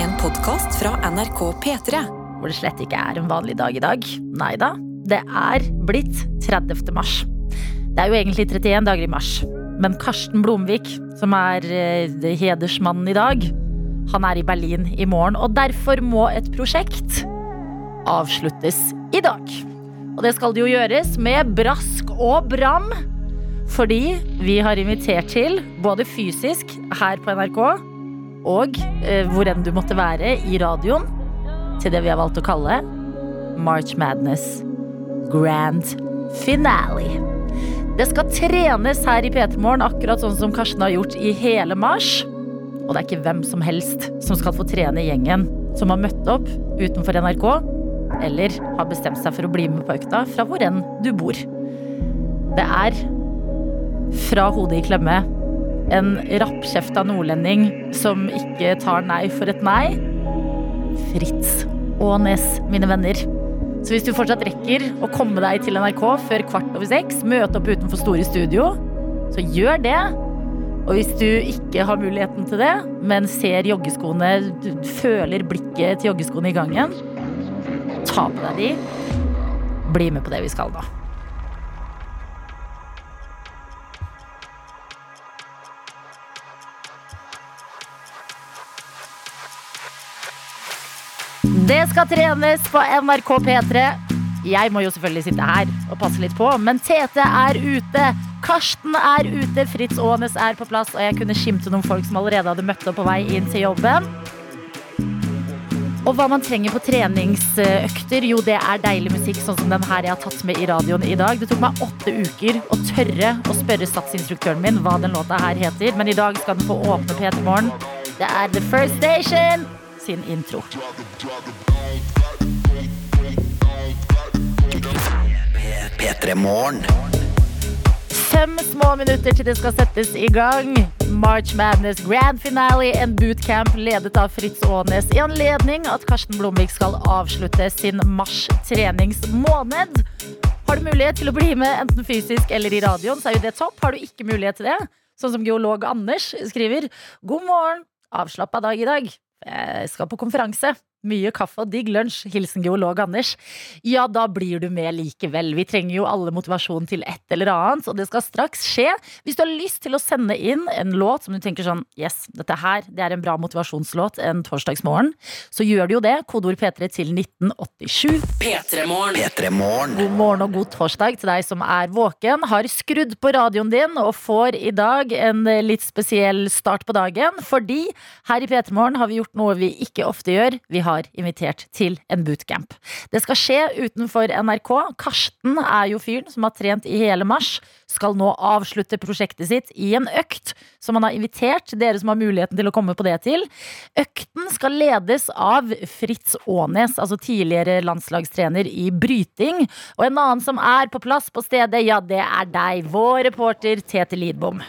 En podkast fra NRK P3. hvor det slett ikke er en vanlig dag i dag. Nei da, det er blitt 30. mars. Det er jo egentlig 31 dager i mars, men Karsten Blomvik, som er eh, hedersmannen i dag, han er i Berlin i morgen, og derfor må et prosjekt avsluttes i dag. Og det skal det jo gjøres med brask og bram, fordi vi har invitert til, både fysisk her på NRK, og eh, hvor enn du måtte være i radioen, til det vi har valgt å kalle March Madness Grand Finale. Det skal trenes her i P3 Morgen, akkurat sånn som Karsten har gjort i hele mars. Og det er ikke hvem som helst som skal få trene gjengen som har møtt opp utenfor NRK, eller har bestemt seg for å bli med på økta fra hvor enn du bor. Det er fra hodet i klemme en rappkjefta nordlending som ikke tar nei for et nei. Fritz Aanes, mine venner. Så hvis du fortsatt rekker å komme deg til NRK før kvart over seks, møte opp utenfor Store Studio, så gjør det. Og hvis du ikke har muligheten til det, men ser joggeskoene, du føler blikket til joggeskoene i gangen, ta på deg de. Bli med på det vi skal nå. Det skal trenes på NRK P3. Jeg må jo selvfølgelig sitte her og passe litt på, men Tete er ute. Karsten er ute, Fritz Aanes er på plass, og jeg kunne skimte noen folk som allerede hadde møtt opp på vei inn til jobben. Og hva man trenger på treningsøkter, jo det er deilig musikk, sånn som den her jeg har tatt med i radioen i dag. Det tok meg åtte uker å tørre å spørre satsinstruktøren min hva den låta her heter, men i dag skal den få åpne P3 Morgen. Det er The First Station sin intro. P3 Fem små minutter til det skal settes i gang. March Madness Grand Finale, en bootcamp ledet av Fritz Aanes i anledning at Karsten Blomvik skal avslutte sin mars-treningsmåned. Har du mulighet til å bli med enten fysisk eller i radioen, så er jo det topp. Har du ikke mulighet til det, sånn som geolog Anders skriver, god morgen, avslappa dag i dag. Jeg skal på konferanse. Mye kaffe og digg lunsj. Hilsen geolog Anders. Ja, da blir du med likevel. Vi trenger jo alle motivasjon til et eller annet, og det skal straks skje. Hvis du har lyst til å sende inn en låt som du tenker sånn Yes, dette her det er en bra motivasjonslåt en torsdagsmorgen, så gjør du jo det. Kodeord P3 til 1987. P3 Morgen. God morgen og god torsdag til deg som er våken, har skrudd på radioen din og får i dag en litt spesiell start på dagen. Fordi her i P3 Morgen har vi gjort noe vi ikke ofte gjør. Vi har invitert til en bootcamp. Det skal skje utenfor NRK. Karsten er jo fyren som har trent i hele mars. Skal nå avslutte prosjektet sitt i en økt som han har invitert dere som har muligheten til å komme på det til. Økten skal ledes av Fritz Aanes, altså tidligere landslagstrener i bryting. Og en annen som er på plass på stedet, ja, det er deg, vår reporter Tete Lidbom.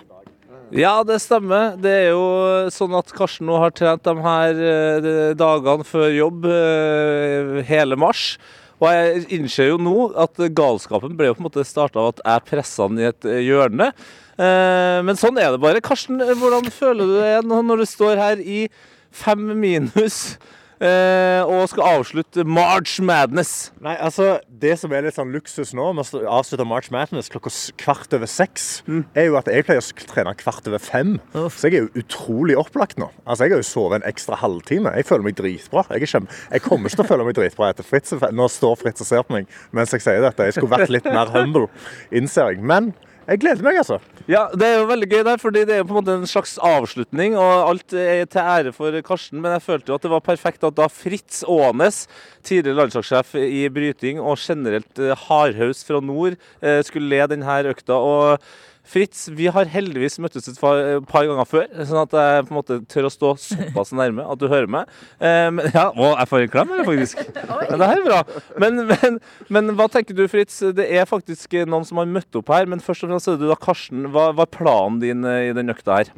Ja, det stemmer. Det er jo sånn at Karsten nå har trent de her eh, dagene før jobb eh, hele mars. Og jeg innser jo nå at galskapen ble jo på en måte starta av at jeg pressa han i et eh, hjørne. Eh, Men sånn er det bare. Karsten, hvordan føler du deg nå når du står her i fem minus eh, og skal avslutte March Madness? Nei, altså, Det som er litt sånn luksus nå, med å avslutte March Madness klokka kvart over seks, er jo at jeg pleier å trene kvart over fem. Så jeg er jo utrolig opplagt nå. Altså, Jeg har jo sovet en ekstra halvtime. Jeg føler meg dritbra. Jeg, kjem... jeg kommer ikke til å føle meg dritbra etter Fritz. Nå står Fritz og ser på meg mens jeg sier dette. Jeg skulle vært litt mer humble, innser jeg. Men jeg gleder meg, altså. Ja, det er jo veldig gøy der, fordi det er jo på en måte en slags avslutning, og alt er til ære for Karsten, men jeg følte jo at det var perfekt at da Fritz Aanes, tidligere landslagssjef i bryting og generelt eh, hardhaus fra nord, eh, skulle le denne økta. og Fritz, vi har heldigvis møttes et par, et par ganger før, sånn at jeg på en måte tør å stå såpass nærme at du hører meg. Eh, men, ja, å, jeg får en klem, eller, faktisk. Men det her er bra. Men, men, men hva tenker du, Fritz? Det er faktisk noen som har møtt opp her, men først og fremst er det du da, Karsten. Hva hva er planen din eh, i den økta her?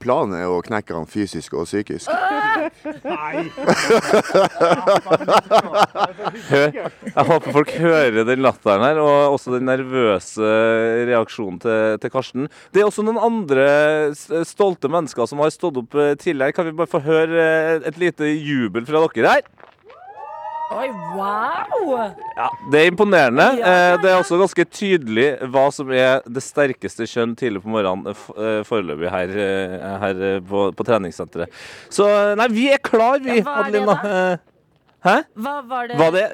Planen er å knekke han fysisk og psykisk. Hør, jeg håper folk hører den latteren her, og også den nervøse reaksjonen til, til Karsten. Det er også noen andre stolte mennesker som har stått opp eh, tidligere. Kan vi bare få høre eh, et lite jubel fra dere her? Oi, wow! Ja, Det er imponerende. Eh, Det er også ganske tydelig hva som er det sterkeste kjønn tidlig på morgenen eh, f- eh, foreløpig her, eh, her eh, på, på treningssenteret. Så eh, nei, vi er klar, vi, Ja, hva er det Adelina. Eh, Hæ? Hva var det? Var det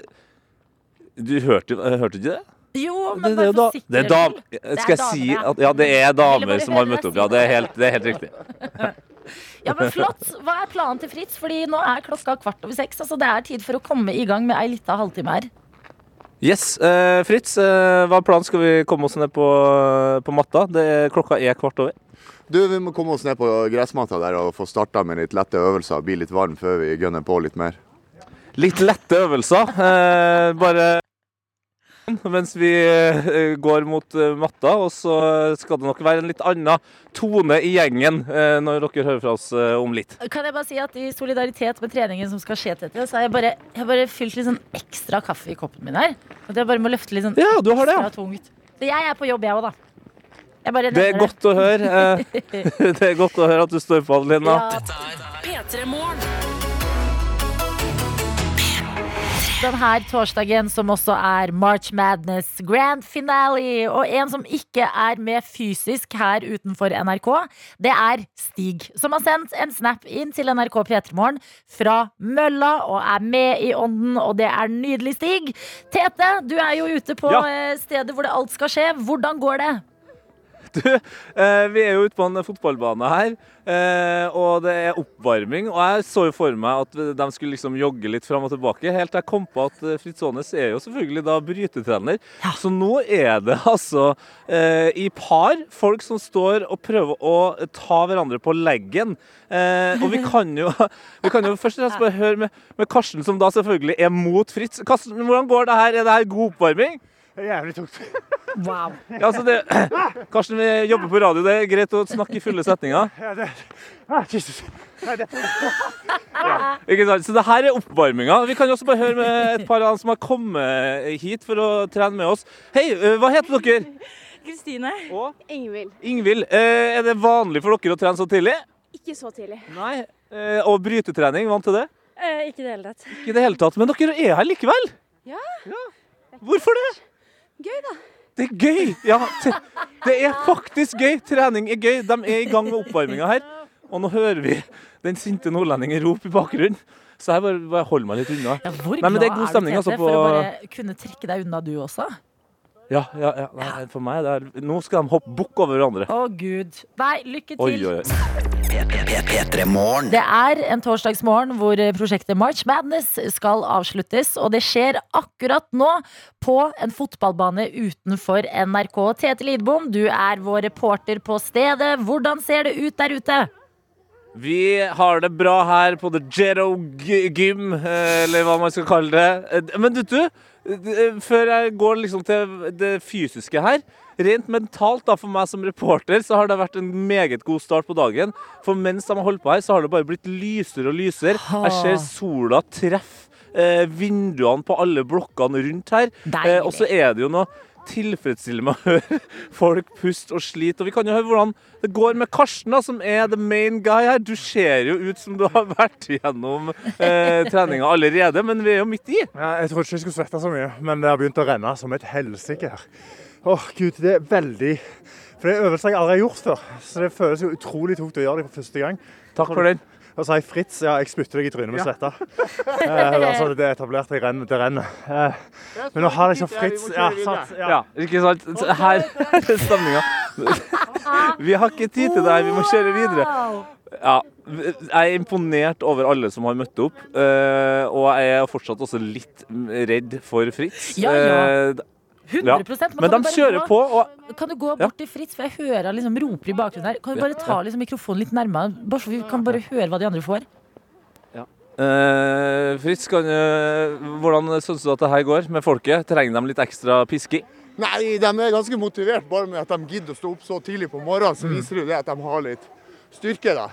Du hørte, eh, hørte ikke det? Jo, men det det, bare for er sikkerhets skyld. Det er skal jeg si ja. at Ja, det er damer som har møtt opp. Ja, det er helt, det er helt riktig. Ja, men flott. Hva er planen til Fritz? Fordi nå er klokka kvart over seks. Altså, det er tid for å komme i gang med ei lita halvtime her. Yes, Uh, Fritz, uh, hva er planen? Skal vi komme oss ned på, på matta? Det er, klokka er kvart over. Du, Vi må komme oss ned på gressmatta der og få starta med litt lette øvelser. Bli litt varm før vi gønner på litt mer. Litt lette øvelser. Eh, bare mens vi eh, går mot eh, matta. Og så skal det nok være en litt annen tone i gjengen eh, når dere hører fra oss eh, om litt. Kan jeg bare si at I solidaritet med treningen som skal skje til dette, så har jeg bare, jeg bare fylt litt sånn ekstra kaffe i koppen min her. At jeg bare må løfte litt sånn Ja, du har det, ja. tungt. Så jeg er på jobb, jeg òg, da. Jeg Det er godt å høre. eh, Det er godt å høre at du står på, Adelina. Ja. P3 Morgen. Denne torsdagen som også er March Madness Grand Finale. Og en som ikke er med fysisk her utenfor NRK, det er Stig. Som har sendt en snap inn til NRK P3morgen fra mølla og er med i ånden, og det er nydelig, Stig. Tete, du er jo ute på Ja. eh, stedet hvor det alt skal skje. Hvordan går det? Du, eh, vi er jo ute på en fotballbane her, eh, og det er oppvarming. Og jeg så jo for meg at de skulle liksom jogge litt fram og tilbake, helt til jeg kom på at eh, Fritz Aanes er jo selvfølgelig da brytetrener. Så nå er det altså eh, i par folk som står og prøver å ta hverandre på leggen. Eh, og vi kan jo, vi kan jo først og fremst bare høre med, med Karsten, som da selvfølgelig er mot Fritz. Karsten, hvordan går det her? Er det her god oppvarming? Det er jævlig tungt. Wow. Ja, altså det, Karsten, vi jobber på radio. Det er greit å snakke i fulle setninger. Ja, det, ah, Jesus. Ikke sant? Så det her er oppvarminga. Vi kan jo også bare høre med et par av dem som har kommet hit for å trene med oss. Hei, hva heter dere? Kristine. Og Ingvild. Ingvild. Eh, Er det vanlig for dere å trene så tidlig? Ikke så tidlig. Nei. Eh, Og brytetrening, vant til det? Eh, ikke i det hele tatt. Ikke det hele tatt. Men dere er her likevel? Ja. Hvorfor det? Gøy, da. Det er gøy! Ja, det er faktisk gøy. Trening er gøy. De er i gang med oppvarminga her. Og nå hører vi den sinte nordlendingen rope i bakgrunnen. Så jeg bare, bare holder meg litt unna. Ja, hvor Nei, men det er god du, stemning, Tete, altså, for å bare kunne trekke deg unna, du også? Ja, ja, ja. Nei, for meg det er, Nå skal de hoppe bukk over hverandre. Å, gud. Nei, lykke til. Oi, oi, oi. Det er en torsdagsmorgen hvor prosjektet March Madness skal avsluttes, og det skjer akkurat nå på en fotballbane utenfor NRK. Tete Lidbom, du er vår reporter på stedet. Hvordan ser det ut der ute? Vi har det bra her på The Jero Gym, eh, eller hva man skal kalle det. Eh, Men vet du, før jeg går liksom til det fysiske her Rent mentalt da, for meg som reporter så har det vært en meget god start på dagen. For mens de har holdt på her, så har det bare blitt lysere og lysere. Jeg ser sola treffe eh, vinduene på alle blokkene rundt her. Eh, og så er det jo noe tilfredsstillende med å høre folk puste og slite. Og vi kan jo høre hvordan det går med Karsten, da, som er the main guy her. Du ser jo ut som du har vært gjennom eh, treninga allerede, men vi er jo midt i. Ja, jeg trodde ikke jeg skulle svette så mye, men det har begynt å renne som et helsike her. Åh, gud, det er veldig For det er øvelser jeg aldri har gjort før. Så det føles jo utrolig tungt å gjøre det for første gang. Takk for den. Og så jeg Fritz. Ja, jeg spytter deg i trynet med svette. Eh, altså, det er etablert, jeg renner, det renner. Eh, men å ha liksom Fritz ja, sant, ja. Ja, ikke sant? Her er stemninga. Vi har ikke tid til det her, vi må kjøre videre. Ja, jeg er imponert over alle som har møtt opp. eh, og jeg er fortsatt også litt redd for Fritz. Ja, ja. Eh, 100 Ja. Men, de kjører gå- på, og Kan du gå bort til Fritz, for jeg hører han liksom roper i bakgrunnen her. Kan du bare ta liksom mikrofonen litt nærmere, bare så vi kan bare høre hva de andre får? Uh, Fritz, kan, uh, hvordan syns du at det her går med folket? Trenger de litt ekstra pisking? Nei, de er ganske motivert bare med at de gidder å stå opp så tidlig på morgenen. Så viser det det at de har litt styrke, da.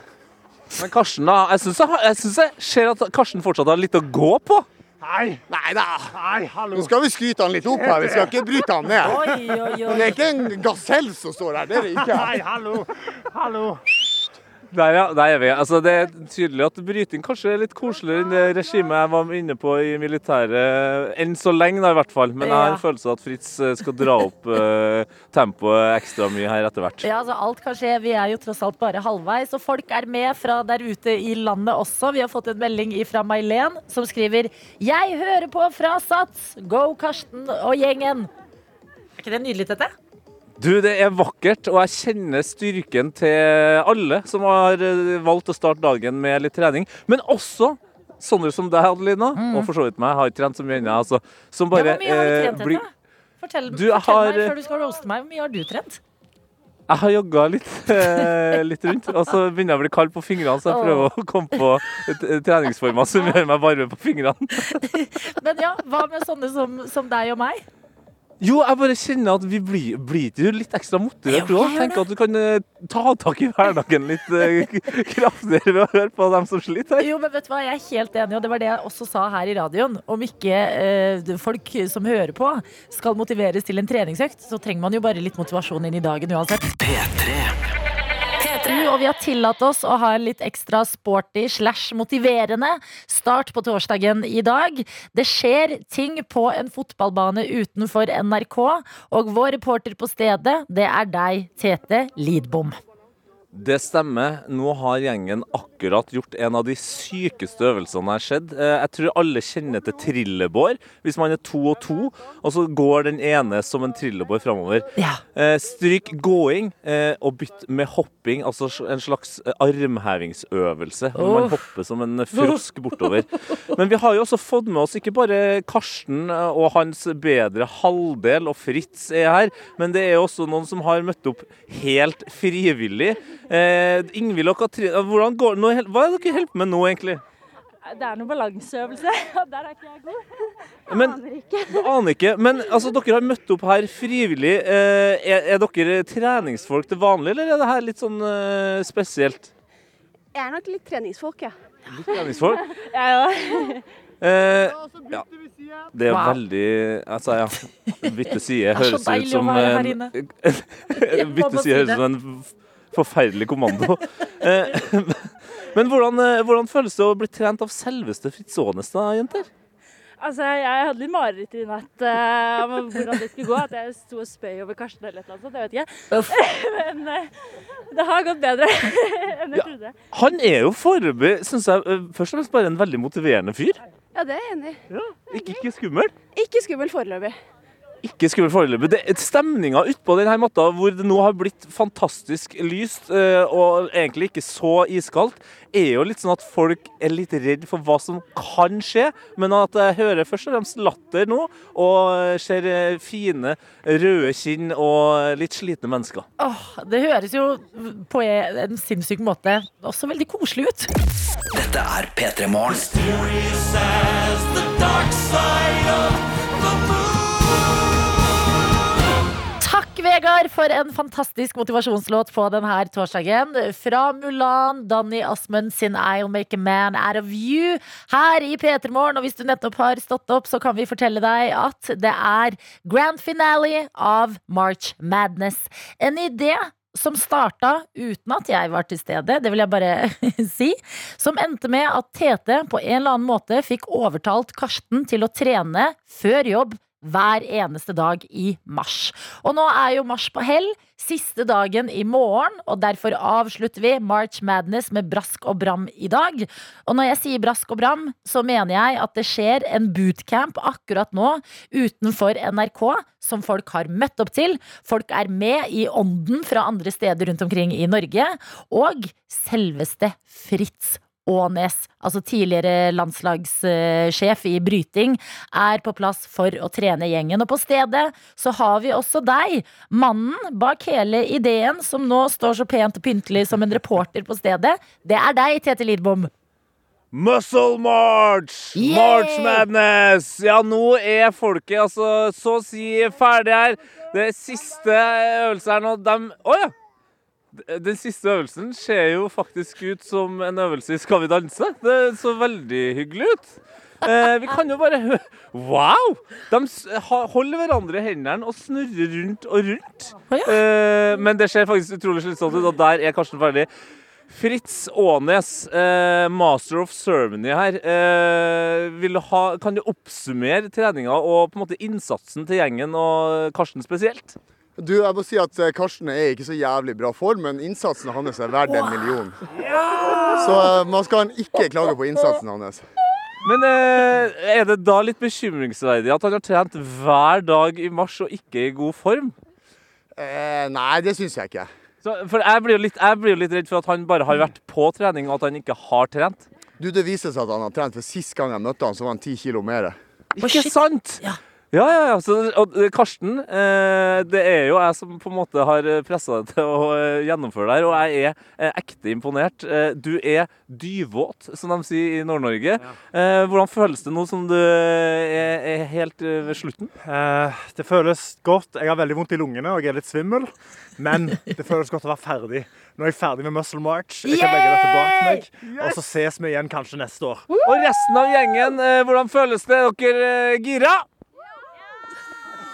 Men Karsten, da. Jeg syns jeg, jeg, jeg ser at Karsten fortsatt har litt å gå på. Nei, Nei da. nei, hallo. Nå skal vi skryte han litt opp her. Vi skal ikke bryte han ned. Oi, oi, oi. det er ikke en gasell som står her. Det er det ikke. Nei, hallo. Hallo. Der, ja. Der er vi. Altså, det er tydelig at bryting kanskje er litt koseligere enn det regimet jeg var inne på i militæret. Enn så lenge, da, i hvert fall. Men jeg har en følelse av at Fritz eh, skal dra opp eh, tempoet ekstra mye her etter hvert. Ja, altså Alt kan skje. Vi er jo tross alt bare halvveis. Og folk er med fra der ute i landet også. Vi har fått en melding fra Mailen som skriver Jeg hører på fra Sats. Go Karsten og gjengen. Er ikke det nydelig, Tete? Du, det er vakkert, og jeg kjenner styrken til alle som har eh, valgt å starte dagen med litt trening. Men også sånne som deg, Adelina, og for så vidt meg. Jeg har ikke trent så mye ennå. Altså, som bare ja, hvor mye har du eh, trent, blir- Tete? Fortell, Du, fortell har- meg før du skal roaste meg. Hvor mye har du trent? Jeg har jogga litt, eh, litt rundt, og så begynner jeg å bli kald på fingrene, så jeg prøver prøver å komme på treningsformer som gjør meg varme på fingrene. Men ja, hva med sånne som, som deg og meg? Jo, jeg bare kjenner at vi blir, blir du litt ekstra motivert, du òg. jeg Tenker at du kan eh, ta tak i hverdagen litt eh, kraftigere ved å høre på dem som sliter her. Jo, men vet du hva, Jeg er helt enig, og det var det jeg også sa her i radioen. Om ikke eh, folk som hører på, skal motiveres til en treningsøkt, så trenger man jo bare litt motivasjon inn i dagen uansett. Og vi har tillatt oss å ha en litt ekstra sporty slash motiverende start på torsdagen i dag. Det skjer ting på en fotballbane utenfor NRK, og vår reporter på stedet, det er deg, Tete Lidbom. Det stemmer. Nå har gjengen akkurat gjort en av de sykeste øvelsene jeg har sett. Eh, Jeg tror alle kjenner til trillebår. Hvis man er to og to, og så går den ene som en trillebår framover. Ja. Eh, Stryk gåing eh, og bytt med hopping, altså en slags armhevingsøvelse. Hvor man hopper som en frosk bortover. Men vi har jo også fått med oss ikke bare Karsten og hans bedre halvdel og Fritz er her, men det er også noen som har møtt opp helt frivillig. Eh, Ingvild og Katrine, hvordan går nå? Hva er det dere holder på med nå, egentlig? Det er noe balanseøvelse, og der er ikke jeg god. Men, Aner ikke. du aner ikke. Men altså, dere har møtt opp her frivillig. Eh, er, er dere treningsfolk til vanlig, eller er det her litt sånn eh, spesielt? Jeg er nok litt treningsfolk, ja. Litt treningsfolk? Jeg òg. Eh, ja. Det er Wow. veldig Altså, ja. Bytte side høres ut som en- Bytte side høres ut som en forferdelig kommando. Eh, Men hvordan, eh, hvordan føles det å bli trent av selveste Fritz Aanes, da, jenter? Altså, jeg hadde litt mareritt i natt uh, om hvordan det skulle gå. At jeg sto og spøy over Karsten eller et eller annet sånt. Jeg vet ikke. Men uh, det har gått bedre enn jeg Ja. trodde. Han er jo foreløpig, syns jeg, først og fremst bare en veldig motiverende fyr. Ja, det er jeg enig i. Ikke, ikke skummel. Ikke skummel foreløpig. Ikke skummel foreløpig. Det- Stemninga utpå denne matta, hvor det nå har blitt fantastisk lyst eh, og egentlig ikke så iskaldt, er jo litt sånn at folk er litt redd for hva som kan skje. Men at jeg hører først og fremst latter nå, og ser eh, fine røde kinn og litt slitne mennesker. Åh, det høres jo på en sinnssyk måte også veldig koselig ut. Dette er P3 Morgen. Takk, Vegard, for en fantastisk motivasjonslåt på denne torsdagen. Fra Mulan, Danny Asmund sin I'll Make a Man Out of You. Her i P3 Morgen, og hvis du nettopp har stått opp, så kan vi fortelle deg at det er grand finale av March Madness. En idé som starta uten at jeg var til stede, det vil jeg bare si. Som endte med at Tete på en eller annen måte fikk overtalt Karsten til å trene før jobb hver eneste dag i mars. Og nå er jo mars på hell, siste dagen i morgen, og derfor avslutter vi March Madness med brask og bram i dag. Og når jeg sier brask og bram, så mener jeg at det skjer en bootcamp akkurat nå utenfor NRK, som folk har møtt opp til. Folk er med i ånden fra andre steder rundt omkring i Norge, og selveste Fritz Aanes, altså tidligere landslagssjef i bryting, er på plass for å trene gjengen. Og på stedet så har vi også deg, mannen bak hele ideen, som nå står så pent og pyntelig som en reporter på stedet. Det er deg, Tete Lidbom. Muscle March! Yeah! March Madness! Ja, nå er folket altså så å si ferdig her. Det siste øvelse her nå. De Å ja! Den siste øvelsen ser jo faktisk ut som en øvelse i Skal vi danse. Det så veldig hyggelig ut. Eh, vi kan jo bare høre Wow! De holder hverandre i hendene og snurrer rundt og rundt. Eh, men det ser faktisk utrolig slitsomt ut, og der er Karsten ferdig. Fritz Aanes, eh, master of ceremony her. Eh, ha, kan du oppsummere treninga og på en måte innsatsen til gjengen og Karsten spesielt? Du, jeg må si at eh, Karsten er ikke så jævlig bra form, men innsatsen hans er verdt en million. Så eh, man skal ikke klage på innsatsen hans. Men eh, er det da litt bekymringsverdig at han har trent hver dag i mars og ikke i god form? Eh, nei, det syns jeg ikke. Så, for jeg blir, jo litt, jeg blir jo litt redd for at han bare har vært på trening, og at han ikke har trent. Du, Det viser seg at han har trent, for sist gang jeg møtte han, så var han ti kilo mer. Ikke sant? Ja. Ja, ja, ja. Så, og eh, Karsten, eh, det er jo jeg som på en måte har pressa deg til å eh, gjennomføre det her, og jeg er eh, ekte imponert. Eh, du er dyvåt, som de sier i Nord-Norge. Eh, hvordan føles det nå som du er, er helt eh, ved slutten? Eh, det føles godt. Jeg har veldig vondt i lungene og jeg er litt svimmel. Men det føles godt å være ferdig. Nå er jeg ferdig med Muscle March. Jeg kan legge dette bak meg. Og så ses vi igjen kanskje neste år. Og resten av gjengen, eh, hvordan føles det? Er dere eh, gira?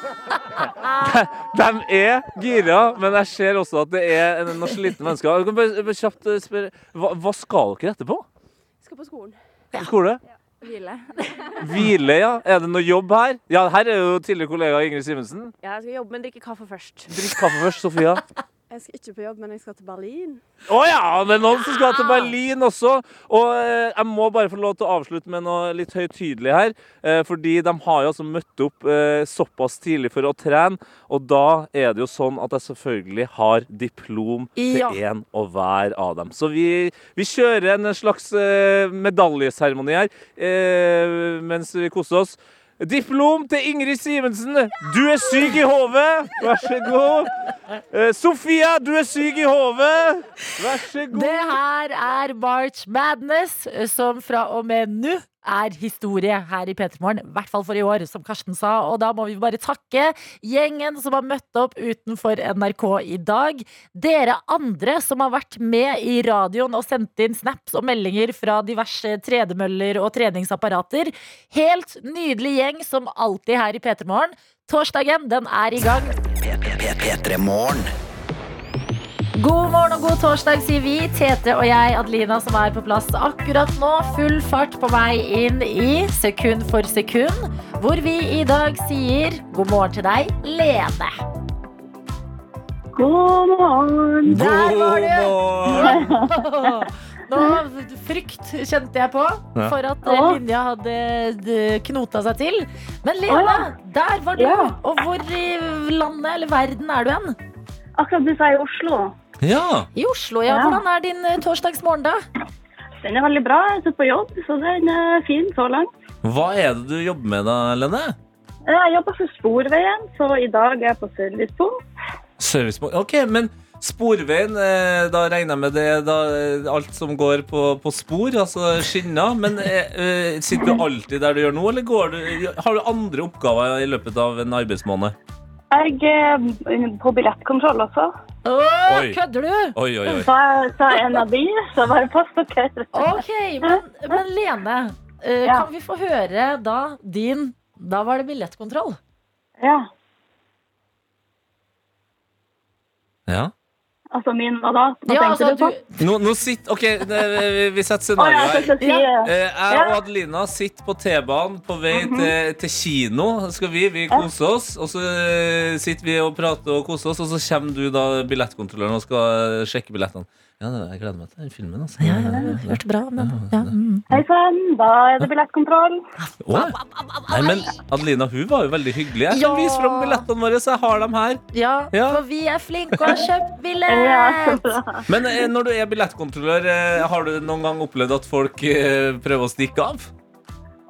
De, er gira, men jeg ser også at det er noen slitne mennesker. Jeg kan bare, bare kjapt eh, spørre, hva, hva skal dere etterpå? Skal på skolen. På skole? Hvile. Hvile, ja. Er det noe jobb her? Ja, her er jo tidligere kollega Ingrid Simensen. Ja, jeg skal jobbe, men drikke kaffe først. Drikk kaffe først, Sofia. Jeg skal ikke på jobb, men jeg skal til Berlin. Å ja, det er noen som skal til Berlin også. Og eh, jeg må bare få lov til å avslutte med noe litt høytidelig her. Eh, fordi de har jo altså møtt opp eh, såpass tidlig for å trene. Og da er det jo sånn at jeg selvfølgelig har diplom Ja. til en og hver av dem. Så vi, vi kjører en slags eh, medaljeseremoni her eh, mens vi koser oss. Diplom til Ingrid Simensen. Du er syk i hodet. Vær så god. Eh, Sofia, du er syk i hodet. Vær så god. Det her er March Madness, som fra og med nå er historie her i P3 Morgen. I hvert fall for i år, som Karsten sa. Og da må vi bare takke gjengen som har møtt opp utenfor NRK i dag. Dere andre som har vært med i radioen og sendt inn snaps og meldinger fra diverse tredemøller og treningsapparater. Helt nydelig gjeng som alltid her i P3 Morgen. Torsdagen, den er i gang. P3 Morgen. God morgen og god torsdag, sier vi. Tete og jeg, Adelina, som er på plass akkurat nå. Full fart på vei inn i Sekund for sekund, hvor vi i dag sier god morgen til deg, Lene. God morgen. Der var du! Nå frykt kjente jeg på for at eh, linja hadde knota seg til. Men Lene, der var du. Og hvor i landet eller verden er du hen? Akkurat du sa i Oslo. Ja. I Oslo, ja. Hvordan er din eh, torsdagsmorgen, da? Den er veldig bra. Jeg sitter på jobb, så den er fin så langt. Hva er det du jobber med da, Lene? Jeg jobber for Sporveien, så i dag er jeg på servicepunkt. Servicepunkt. OK, men Sporveien, eh, da regner jeg med det da, eh, alt som går på, på spor, altså skinner. Men sitter du alltid der du gjør nå, eller går du, har du andre oppgaver i løpet av en arbeidsmåned? Jeg er på billettkontroll også. Åh, Oi. kødder du? Oi, oi, oi. Så så en av de, så bare pass dere. Ok, men, men Lene, uh, Ja. kan vi få høre da din Da var det billettkontroll. Ja, Ja. Altså min hva da? Hva Ja, tenkte altså, du på? Nå, nå sitter OK, det, vi- vi setter scenarioet her. skal Eh, Jeg og Adelina sitter på T-banen på vei Mhm. til, til kino. Skal vi, vi koser oss, og så eh, sitter vi og prater og koser oss, og så kommer du da billettkontrolløren og skal sjekke billettene. Ja, det- jeg gleder meg til den filmen. Altså. ja, ja, ja, hørte bra, men ja. mm. Hei sann, da er det billettkontroll. Å, Nei, men Adelina hun var jo veldig hyggelig. Jeg kan Ja. vise fram billettene våre, så jeg har dem her. ja, Ja. for vi er flinke og har kjøpt billett! Men eh, når du er billettkontrollør, eh, har du noen gang opplevd at folk eh, prøver å stikke av?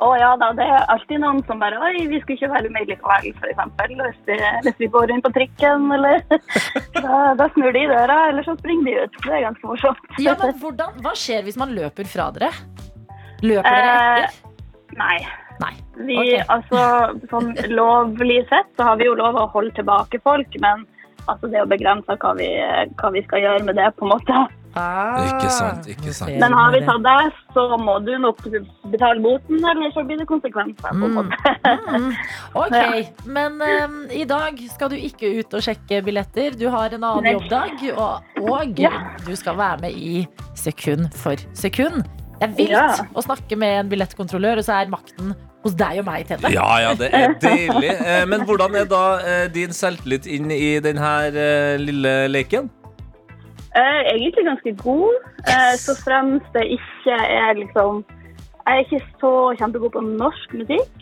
Å ja da, det er alltid noen som bare Oi, vi skulle ikke være med likevel, eksempel. Hvis, det- hvis vi går inn på trikken, eller da, da snur de i døra, eller så springer de ut. Det er ganske morsomt. Ja, men hvordan, Hva skjer hvis man løper fra dere? Løper dere Eh, etter? Nei. Nei. Vi, okay. altså, sånn lovlig sett så har vi jo lov å holde tilbake folk, men altså det er jo begrensa hva, hva vi skal gjøre med det, på en måte. Ah, Ikke sant, ikke sant. Men har vi tatt deg, så må du nok betale boten, eller så blir det konsekvenser. på Mm. Mm. Ok, men um, i dag skal du ikke ut og sjekke billetter. Du har en annen jobbdag, og, og Ja. du skal være med i Sekund for sekund. Det er vilt Ja. å snakke med en billettkontrollør, og så er makten hos deg og meg, Tete. Ja, ja, det er deilig. Eh, Men hvordan er da eh, din selvtillit inn i denne lille leken? Eh, egentlig ganske god, uh, så fremst det ikke er liksom Jeg er ikke så kjempegod på norsk musikk.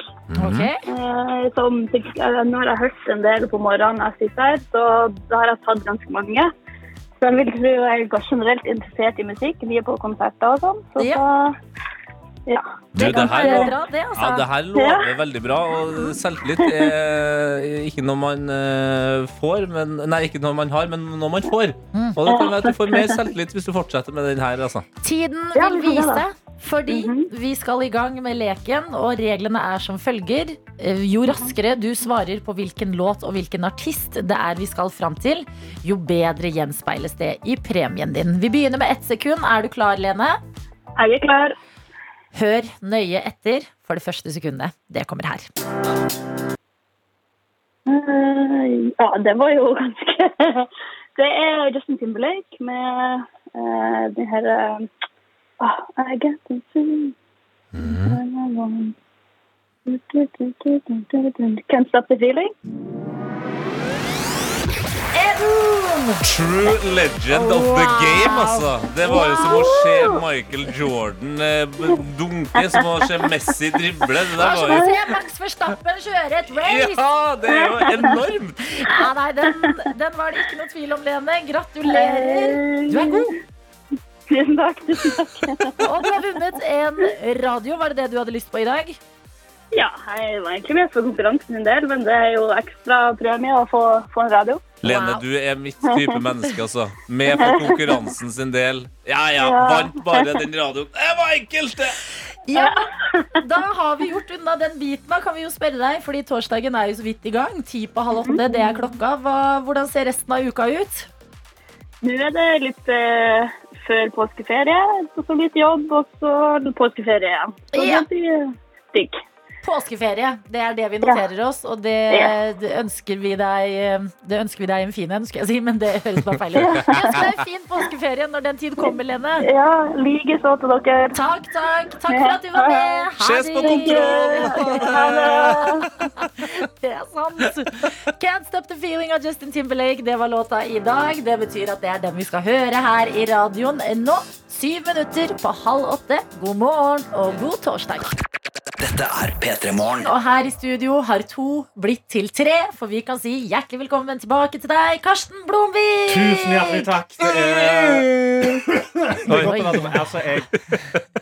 Ok? uh, som, eh, når jeg har hørt en del på morgenen jeg sitter her, så da har jeg tatt ganske mange. Så jeg vil tro jeg er generelt interessert i musikk. Vi er på konserter og sånn. Så Ja. da Ja. Du, det her, det, bra, det, altså. ja, det her lover veldig bra. Og selvtillit er ikke noe man eh, får, men Nei, ikke noe man har, men noe man får. Mm. Og det kan være at du får mer selvtillit hvis du fortsetter med den her, altså. Tiden vil vise, fordi Mhm. vi skal i gang med leken, og reglene er som følger. Eh, Jo raskere du svarer på hvilken låt og hvilken artist det er vi skal fram til, jo bedre gjenspeiles det i premien din. Vi begynner med ett sekund. Er du klar, Lene? Jeg er klar. Hør nøye etter for det første sekundet. Det kommer her. Eh, ja, det var jo ganske Det er Justin Timberlake med uh, det her ah, I get to see Can't stop the feeling. True legend of the game, altså. Det var jo som å se Michael Jordan eh, dunke, som å se Messi drible. Det der var jo Se Max Verstappen kjøre et race! Ja, det er jo enormt! Ja, nei, den, den var det ikke noe tvil om, Lene. Gratulerer. Du er god. Tusen takk. tusen takk. Og du har vunnet en radio. Var det det du hadde lyst på i dag? Ja, jeg var egentlig med for konkurransen en del, men det er jo ekstra premie å få, få en radio. Lene, Wow. du er mitt type menneske, altså. Med for konkurransen sin del. Ja ja, vant bare den radioen. Det var enkelt, det! Ja, Da har vi gjort unna den biten. Da kan vi jo spørre deg, fordi torsdagen er jo så vidt i gang. Ti på halv åtte, det er klokka. Hva, hvordan ser resten av uka ut? Nå er det litt eh, før påskeferie, så litt jobb, og så påskeferie igjen. Så Ja. det blir digg. Påskeferie. Det er det vi noterer oss, og det, det ønsker vi deg eh, Det ønsker vi deg en fin en, skulle jeg si, men det høres bare feil ut. Vi ønsker deg en fin påskeferie når den tid kommer, Lene. Ja, likeså til dere. Takk, takk. Takk for at du var med. Ses på det. kontroll! Ha det. Det er sant. Can't Stop The Feeling av Justin Timberlake. Det var låta i dag. Det betyr at det er den vi skal høre her i radioen nå. Syv minutter på halv åtte. God morgen og god torsdag. Dette er P3 Morgen. Og her i studio har to blitt til tre, for vi kan si hjertelig velkommen tilbake til deg, Karsten Blomvik! Tusen hjertelig takk. Det er, det er godt å være med. Altså, jeg,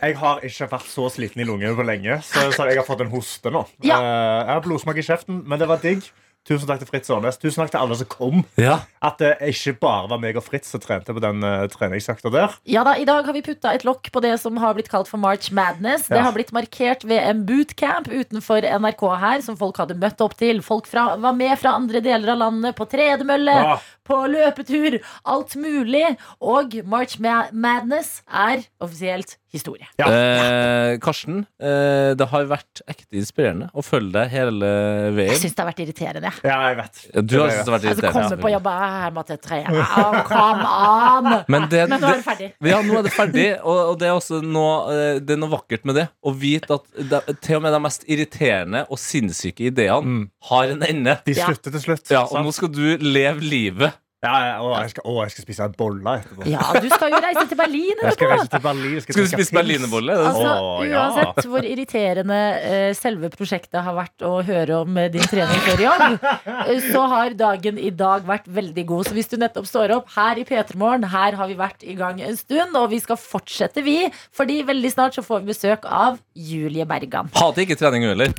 jeg har ikke vært så sliten i lungene på lenge, så, så jeg har fått en hoste nå. Ja. Eh, Jeg har blodsmak i kjeften, men det var digg. Tusen takk til Fritz Aanes. Tusen takk til alle som kom. Ja. At det ikke bare var meg og Fritz som trente på den uh, treningsøkta der. Ja da, I dag har vi putta et lokk på det som har blitt kalt for March Madness. Det Ja. har blitt markert ved en bootcamp utenfor NRK her, som folk hadde møtt opp til. Folk fra, var med fra andre deler av landet på tredemølle, Ja. på løpetur, alt mulig. Og March Ma Madness er offisielt historie. Ja. Eh, Karsten, eh, det har vært ekte inspirerende å følge deg hele Jeg veien. syns det har vært irriterende. Ja, jeg vet. Du har syntes det har vært Altså, komme irriterende. på jobb og jeg måtte trene. Oh, come on! Men, det, Men nå er det det, ferdig. ja, nå er det ferdig, og, og det er også noe, eh, det er noe vakkert med det. Å vite at det, til og med de mest irriterende og sinnssyke ideene Mm. har en ende. De Ja. slutter til slutt. Ja, og sant? nå skal du leve livet. Ja, ja, å, jeg skal, å, jeg skal spise en bolle etterpå. Ja, du skal jo reise til Berlin Jeg skal reise til Berlin. Skal du spise berlinerbolle? Er Altså, Å, ja. Uansett hvor irriterende uh, selve prosjektet har vært å høre om uh, din trening før jobb, uh, så har dagen i dag vært veldig god. Så hvis du nettopp står opp her i P3 Morgen, her har vi vært i gang en stund, og vi skal fortsette, vi. Fordi veldig snart så får vi besøk av Julie Bergan. Hater ikke trening, hun heller.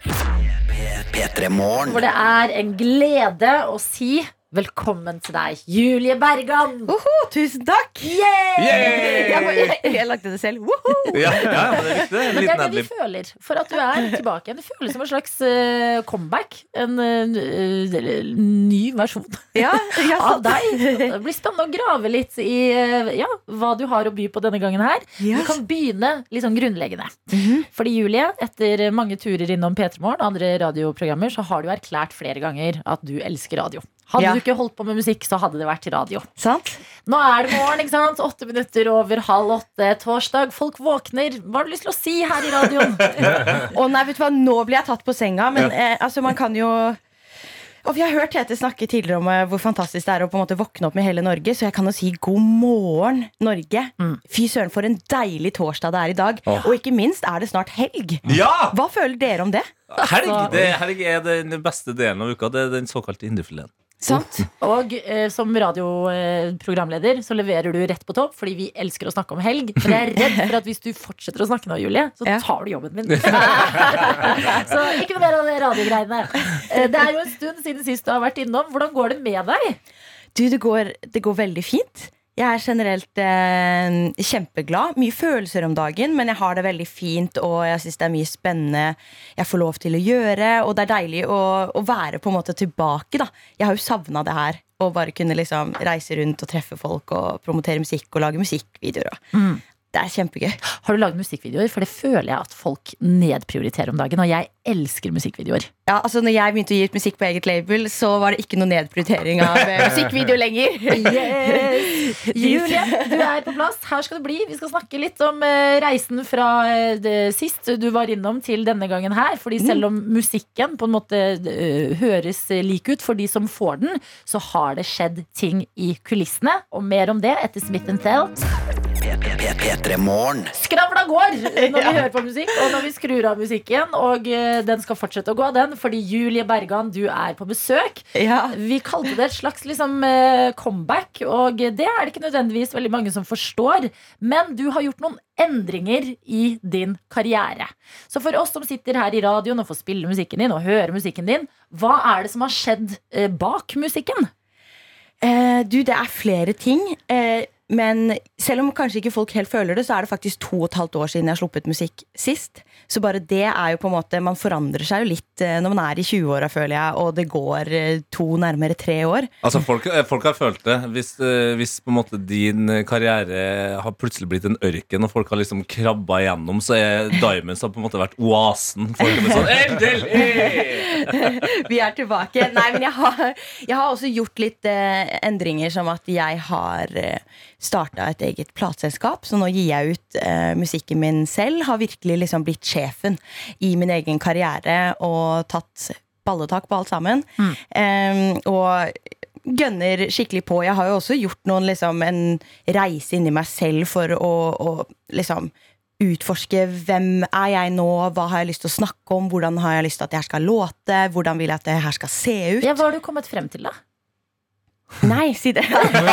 P3 Hvor det er en glede å si Velkommen til deg, Julie Bergan. Oho, tusen takk! Yay! Jeg, må- jeg, jeg lagde det selv. Ja, ja, men det er viktig. Men det er det vi føler for at du er tilbake igjen. Det føles som en slags uh, comeback. En uh, ny versjon Ja, ja, av deg. Det blir spennende å grave litt i uh, ja, hva du har å by på denne gangen her. Yes. Du kan begynne litt sånn grunnleggende. Mhm. Fordi Julie, etter mange turer innom P3 Morgen og andre radioprogrammer, så har du erklært flere ganger at du elsker radio. Hadde Ja. du ikke holdt på med musikk, så hadde det vært radio. Sant? Nå er det morgen, ikke sant? Åtte minutter over halv åtte torsdag. Folk våkner. Hva har du lyst til å si her i radioen? Å nei, vet du hva, nå blir jeg tatt på senga, men eh, altså, man kan jo og Vi har hørt Tete snakke tidligere om eh, hvor fantastisk det er å på en måte våkne opp med hele Norge, så jeg kan jo si god morgen, Norge. Mm. Fy søren, for en deilig torsdag det er i dag. Oh. Og ikke minst er det snart helg. Ja! Hva føler dere om det? Helg, det, helg er den beste delen av uka. Det er den såkalte indrefileten. Sant? Og eh, som radioprogramleder så leverer du rett på topp, fordi vi elsker å snakke om helg. Men jeg er redd for at hvis du fortsetter å snakke nå, Julie, så tar du jobben min. så ikke noe mer av det radiogreiene. Eh, det er jo en stund siden sist du har vært innom. Hvordan går det med deg? Du, det går, det går veldig fint. Jeg er generelt eh, kjempeglad. Mye følelser om dagen, men jeg har det veldig fint, og jeg syns det er mye spennende jeg får lov til å gjøre. Og det er deilig å, å være på en måte tilbake. da Jeg har jo savna det her. Å bare kunne liksom reise rundt og treffe folk og promotere musikk og lage musikkvideoer. og- Det er kjempegøy. Har du laget musikkvideoer? For det føler jeg at folk nedprioriterer om dagen. Og jeg elsker musikkvideoer. Ja, altså når jeg begynte å gi ut musikk på eget label, så var det ikke noe nedprioritering av eh, musikkvideo lenger. Yes! Julie, du er på plass. Her skal du bli. Vi skal snakke litt om eh, reisen fra eh, det sist du var innom til denne gangen her. Fordi selv om musikken på en måte høres lik ut for de som får den, så har det skjedd ting i kulissene. Og mer om det etter Smith Tell. P3 Morgen. Skravla går når vi hører på musikk, og når vi skrur av musikken. Og eh, den skal fortsette å gå, den, fordi Julie Bergan, du er på besøk. Ja. Vi kalte det et slags liksom, eh, comeback, og det er det ikke nødvendigvis veldig mange som forstår. Men du har gjort noen endringer i din karriere. Så for oss som sitter her i radioen og får spille musikken din og høre musikken din, hva er det som har skjedd eh, bak musikken? Eh, du, det er flere ting. Eh, men selv om kanskje ikke folk helt føler det, så er det faktisk to og et halvt år siden jeg har sluppet musikk sist. Så bare det er jo på en måte Man forandrer seg jo litt eh, når man er i 20-åra, føler jeg, og det går eh, to, nærmere tre år. Altså, folk, eh, folk har følt det. Hvis, hvis på en måte din karriere har plutselig blitt en ørken, og folk har liksom krabba igjennom, så er Diamonds har på en måte vært oasen. Folk har sånn Endelig! Vi er tilbake. Nei, men jeg har, jeg har også gjort litt eh, endringer, som at jeg har eh, starta et eget plateselskap. Så nå gir jeg ut eh, musikken min selv. Har virkelig liksom blitt sjefen i min egen karriere og tatt balletak på alt sammen. Eh, og gønner skikkelig på. Jeg har jo også gjort noen, liksom, en reise inni meg selv for å, å liksom utforske hvem er jeg nå, hva har jeg lyst til å snakke om, hvordan har jeg lyst til at her skal låte, hvordan vil jeg at det her skal se ut. Ja, hva har du kommet frem til, da? Nei, si det.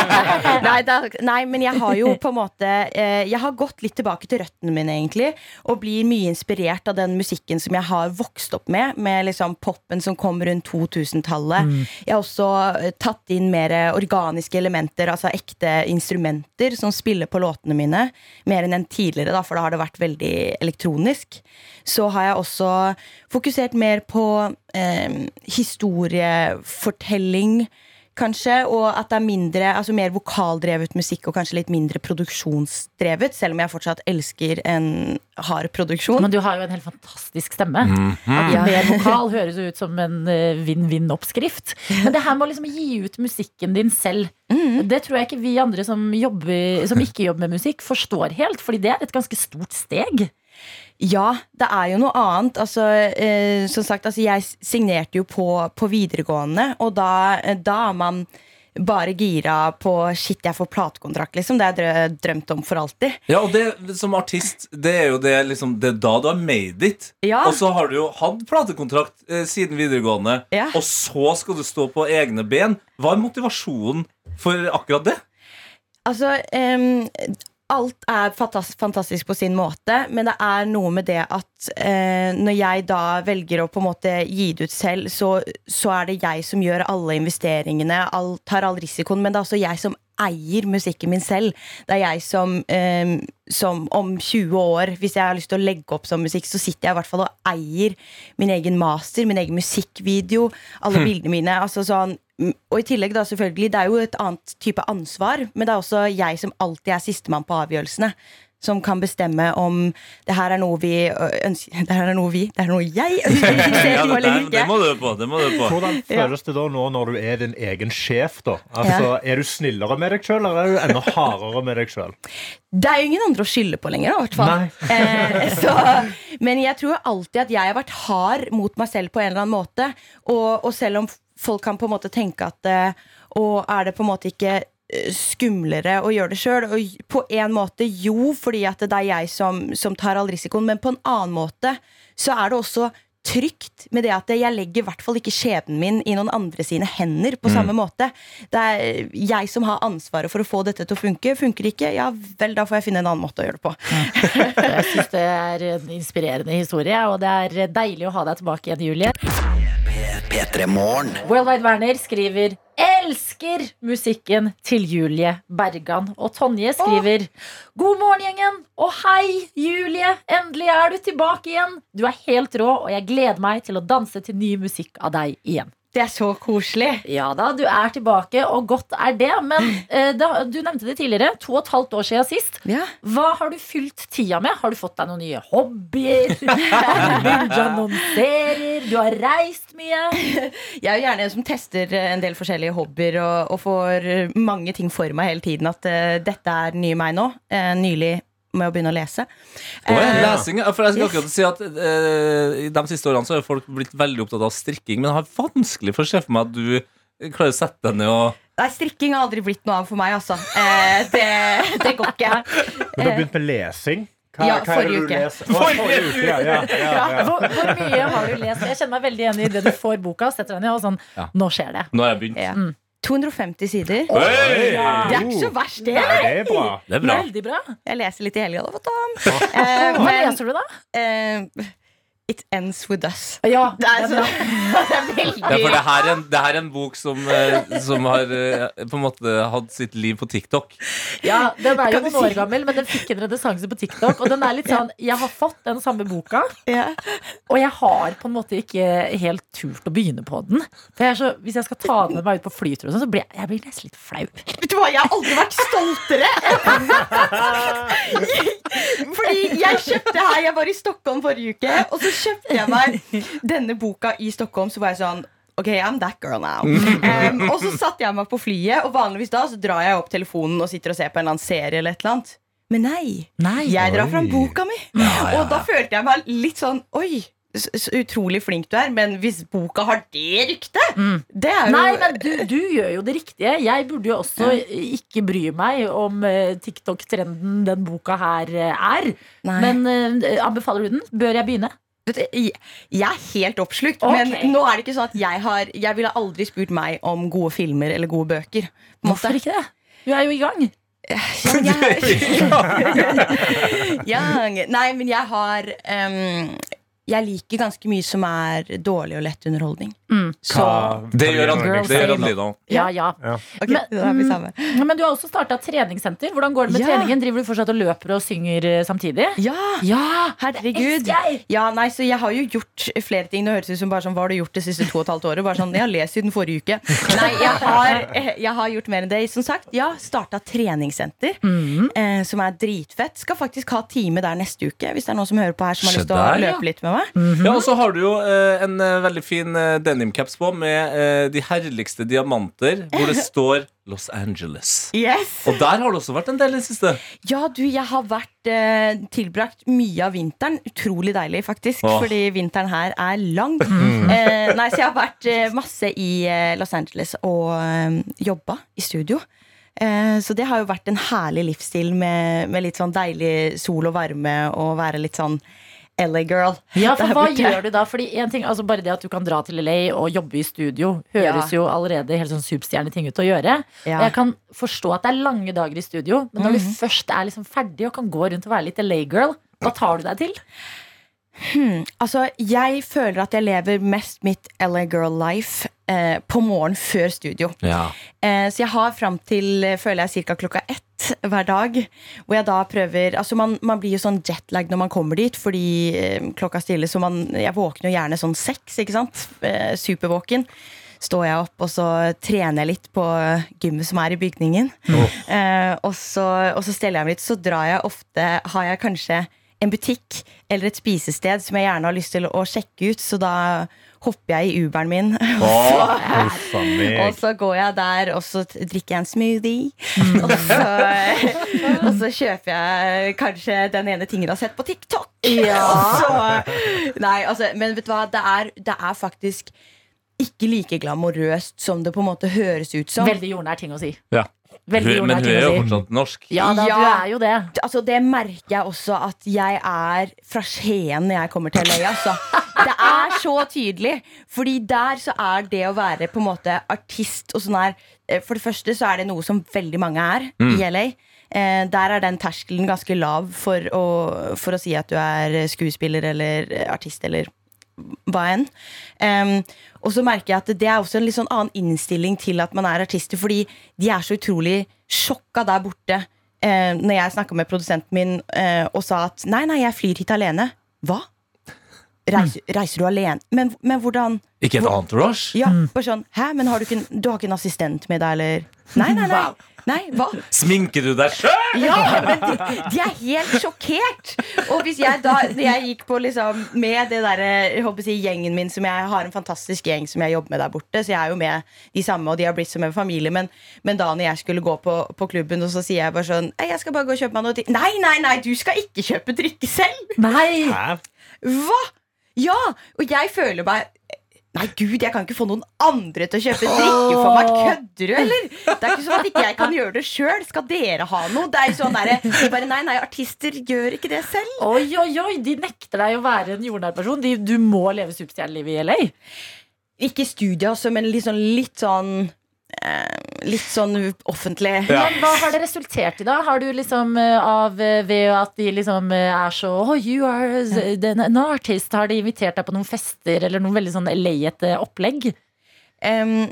nei, da, nei, men jeg har jo på en måte eh, Jeg har gått litt tilbake til røttene mine, egentlig. Og blir mye inspirert av den musikken som jeg har vokst opp med. Med liksom popen som kom rundt 2000-tallet. Jeg har også eh, tatt inn mer organiske elementer, altså ekte instrumenter, som spiller på låtene mine. Mer enn enn tidligere, da, for da har det vært veldig elektronisk. Så har jeg også fokusert mer på eh, historiefortelling kanskje, og at det er mindre, altså mer vokaldrevet musikk og kanskje litt mindre produksjonsdrevet, selv om jeg fortsatt elsker en hard produksjon. Men du har jo en helt fantastisk stemme. At Ja. Mer vokal høres jo ut som en eh, vinn-vinn-oppskrift. Men det her med å liksom gi ut musikken din selv, det tror jeg ikke vi andre som, jobber, som ikke jobber med musikk, forstår helt. Fordi det er et ganske stort steg. Ja, det er jo noe annet. Altså, eh, som sagt, altså, jeg signerte jo på, på videregående, og da, da er man bare gira på shit, jeg får platekontrakt, liksom. Det har jeg drømt om for alltid. Ja, og det som artist, det er jo det, liksom, det er da du har made it. Ja. Og så har du jo hatt platekontrakt eh, siden videregående, Ja. og så skal du stå på egne ben. Hva er motivasjonen for akkurat det? Altså, em, alt er fantastisk på sin måte, men det er noe med det at eh, når jeg da velger å på en måte gi det ut selv, så, så er det jeg som gjør alle investeringene, all, tar all risikoen, men det er også jeg som eier musikken min selv. Det er jeg som, eh, som om 20 år, hvis jeg har lyst til å legge opp som musikk, så sitter jeg i hvert fall og eier min egen master, min egen musikkvideo, alle Hm. bildene mine. Altså sånn, og i tillegg da selvfølgelig, det er jo et annet type ansvar, men det er også jeg som alltid er sistemann på avgjørelsene. Som kan bestemme om det her er noe vi ønsker Det her er noe vi, det er noe jeg ønsker å se Ja, på det, eller det, det må du på. Det må du på. Hvordan føles det da nå når du er din egen sjef? da? Altså, Er du snillere med deg sjøl, eller er du enda hardere med deg sjøl? Det er jo ingen andre å skylde på lenger, i hvert fall. Eh, så, men jeg tror alltid at jeg har vært hard mot meg selv på en eller annen måte. Og, og selv om folk kan på en måte tenke at eh, Og er det på en måte ikke eh, skumlere å gjøre det sjøl? Og på en måte jo, fordi at det er jeg som, som tar all risikoen. Men på en annen måte så er det også trygt med det at jeg legger i hvert fall ikke skjebnen min i noen andre sine hender på Mm. samme måte. Det er jeg som har ansvaret for å få dette til å funke. Funker det ikke, ja vel, da får jeg finne en annen måte å gjøre det på. Jeg syns det er en inspirerende historie, og det er deilig å ha deg tilbake igjen, Julie. P3 Morgen. Worldwide Werner skriver Elsker musikken til Julie Bergan. Og Tonje skriver God morgen, gjengen! Og hei, Julie! Endelig er du tilbake igjen! Du er helt rå, og jeg gleder meg til å danse til ny musikk av deg igjen. Det er så koselig. Ja da, du er tilbake, og godt er det. Men eh, da, du nevnte det tidligere. To og et halvt år siden sist. Hva har du fylt tida med? Har du fått deg noen nye hobbyer? har du har reist mye? Jeg er jo gjerne en som tester en del forskjellige hobbyer og, og får mange ting for meg hele tiden. At uh, dette er ny meg nå. Uh, nylig med å begynne å lese. Oh, ja, Eh, lesing, for jeg skal yes. akkurat si at eh, I de siste årene så har folk blitt veldig opptatt av strikking, men jeg har vanskelig for å se for meg at du klarer å sette deg ned og Nei, strikking har aldri blitt noe av for meg, altså. Eh, det, det går ikke. Men du har begynt med lesing? Ja, hva forrige uke. forrige uke, ja, ja, ja, ja. Hvor, hvor mye har du lest? Jeg kjenner meg veldig igjen i det du får boka, setter deg ned og sånn Nå skjer det. Nå har jeg begynt. Ja. 250 sider. Oi! Det er ikke så verst, det. Nei, det er bra. Det er bra. Veldig bra. Jeg leser litt i helga, da, vet du. Eh, Hva men- leser du, da? Eh, It ends with us. Ja, det er, så, det er veldig Ja, for det her er en, det her er en bok som, eh, som har eh, på en måte hatt sitt liv på TikTok. Ja, Den er jo noen år gammel, men den fikk en renessanse på TikTok. Og den er litt sånn Jeg har fått den samme boka, og jeg har på en måte ikke helt turt å begynne på den. For jeg er så, Hvis jeg skal ta den med meg ut på flytur, sånn, så blir jeg, jeg blir nesten litt flau. Vet du hva, jeg har aldri vært stoltere! Fordi jeg kjøpte her Jeg var i Stockholm forrige uke, og så kjøpte jeg meg denne boka i Stockholm. Så var jeg sånn Ok, I'm that girl now. Um, og så satte jeg meg på flyet, og vanligvis da så drar jeg opp telefonen og sitter og ser på en eller annen serie. eller et eller annet Men nei. Jeg drar fram boka mi. Og da følte jeg meg litt sånn Oi, så, utrolig flink du er. Men hvis boka har det ryktet, det er jo Nei, men du, du gjør jo det riktige. Jeg burde jo også ikke bry meg om eh, TikTok-trenden den boka her eh, er. Nei. Men eh, anbefaler du den? Bør jeg begynne? Jeg jeg er helt oppslukt, Okay. men nå er det ikke sånn at jeg har Jeg ville aldri spurt meg om gode filmer eller gode bøker. på en måte. Hvorfor ikke det? Du er jo i gang. Ja, nei, men jeg har um, Jeg liker ganske mye som er dårlig og lett underholdning. Så Det gjør Adelina. Ja, ja. Ok, da er vi sammen. mm, men du har også starta treningssenter. Hvordan går det med Ja. treningen? Driver du fortsatt og løper og synger eh, samtidig? Ja! Ja, Herregud. Ja, nei, så jeg har jo gjort flere ting. Det høres ut som bare sånn, Hva har du gjort det siste to og et halvt året? Bare sånn, Jeg har lest siden forrige uke. Nei, jeg har, eh, jeg har gjort mer enn det. Som sagt, ja, starta treningssenter, Mm. eh, som er dritfett. Skal faktisk ha time der neste uke, hvis det er noen som hører på her som har lyst til å ja. løpe litt med meg. Ja, og så har du jo eh, en eh, veldig fin eh, denimcaps på med eh, de herligste diamanter, hvor det står Los Angeles. Yes. Og der har det også vært en del i det siste. Ja, du, jeg har vært eh, tilbrakt mye av vinteren. Utrolig deilig, faktisk. Åh. Fordi vinteren her er lang. Mm. Eh, nei, så jeg har vært eh, masse i eh, Los Angeles og eh, jobba i studio. Eh, så det har jo vært en herlig livsstil med, med litt sånn deilig sol og varme og være litt sånn LA girl. Ja, for hva gjør du da? Fordi en ting, altså Bare det at du kan dra til LA og jobbe i studio, høres Ja. jo allerede helt sånn superstjerneting ut å gjøre. Ja. Jeg kan forstå at det er lange dager i studio, men når du Mhm. først er liksom ferdig og kan gå rundt og være litt LA-girl, hva tar du deg til? Hmm. Altså, jeg føler at jeg lever mest mitt LA girl life eh, på morgen før studio. Ja. Eh, så jeg har fram til eh, føler jeg ca. klokka ett hver dag. Hvor jeg da prøver Altså man, man blir jo sånn jetlag når man kommer dit fordi eh, klokka stille, så man Jeg våkner jo gjerne sånn seks, ikke sant? Eh, supervåken. Står jeg opp, og så trener jeg litt på gymmet som er i bygningen. Eh, og, så, og så steller jeg meg litt. Så drar jeg ofte Har jeg kanskje en butikk eller et spisested som jeg gjerne har lyst til å sjekke ut, så da hopper jeg i Uberen min. Og så går jeg der, og så drikker jeg en smoothie. Og, så, og så kjøper jeg kanskje den ene tingen jeg har sett på TikTok. Ja. så, nei, altså, men vet du hva, det er, det er faktisk ikke like glamorøst som det på en måte høres ut som. Veldig jordnær ting å si. Ja. Veldig Hun, men hun er jo fortsatt norsk. Ja da, du er jo det. Altså, det merker jeg også at jeg er fra Skien når jeg kommer til LA. Altså. Det er så tydelig. Fordi der så er det å være på en måte artist og sånn her eh, For det første så er det noe som veldig mange er Mm. i LA. Eh, der er den terskelen ganske lav for å, for å si at du er skuespiller eller artist eller hva enn. Um, og så merker jeg at det er også en litt sånn annen innstilling til at man er artister, fordi de er så utrolig sjokka der borte. Uh, når jeg snakka med produsenten min uh, og sa at nei, nei, jeg flyr hit alene. Hva? Reiser, reiser du alene? Men, men hvordan Ikke et entourage? Ja, bare sånn Hæ, men har du, ikke, du har ikke en assistent med deg, eller? Nei, nei, nei. Nei, hva? Sminker du deg sjøl? Ja, men de, de er helt sjokkert. Og hvis jeg da jeg gikk på liksom med det der, jeg håper å si, gjengen min, som jeg har en fantastisk gjeng som jeg jobber med der borte, så jeg er jo med de samme, og de har blitt som en familie, men, men da når jeg skulle gå på, på klubben, og så sier jeg bare sånn «Nei, Jeg skal bare gå og kjøpe meg noe drikke. Nei, nei, nei, du skal ikke kjøpe drikke selv! Nei! Hva? Ja! Og jeg føler meg Nei, gud, jeg kan ikke få noen andre til å kjøpe drikke for meg. Kødder du, eller? Det er ikke sånn at ikke jeg kan gjøre det sjøl. Skal dere ha noe? Det er jo sånn der, de bare, Nei, nei, artister gjør ikke det selv. Oi, oi, oi, de nekter deg å være en jordnær person. De, du må leve superstjernelivet i LA. Ikke studio, altså, men sånn litt sånn eh, Litt sånn offentlig. Men hva har det resultert i, da? Har du liksom eh, av eh, Ved at de liksom eh, er så Oh, you are an, artist. Har de invitert deg på noen fester eller noen veldig sånn LA-ete opplegg? Em,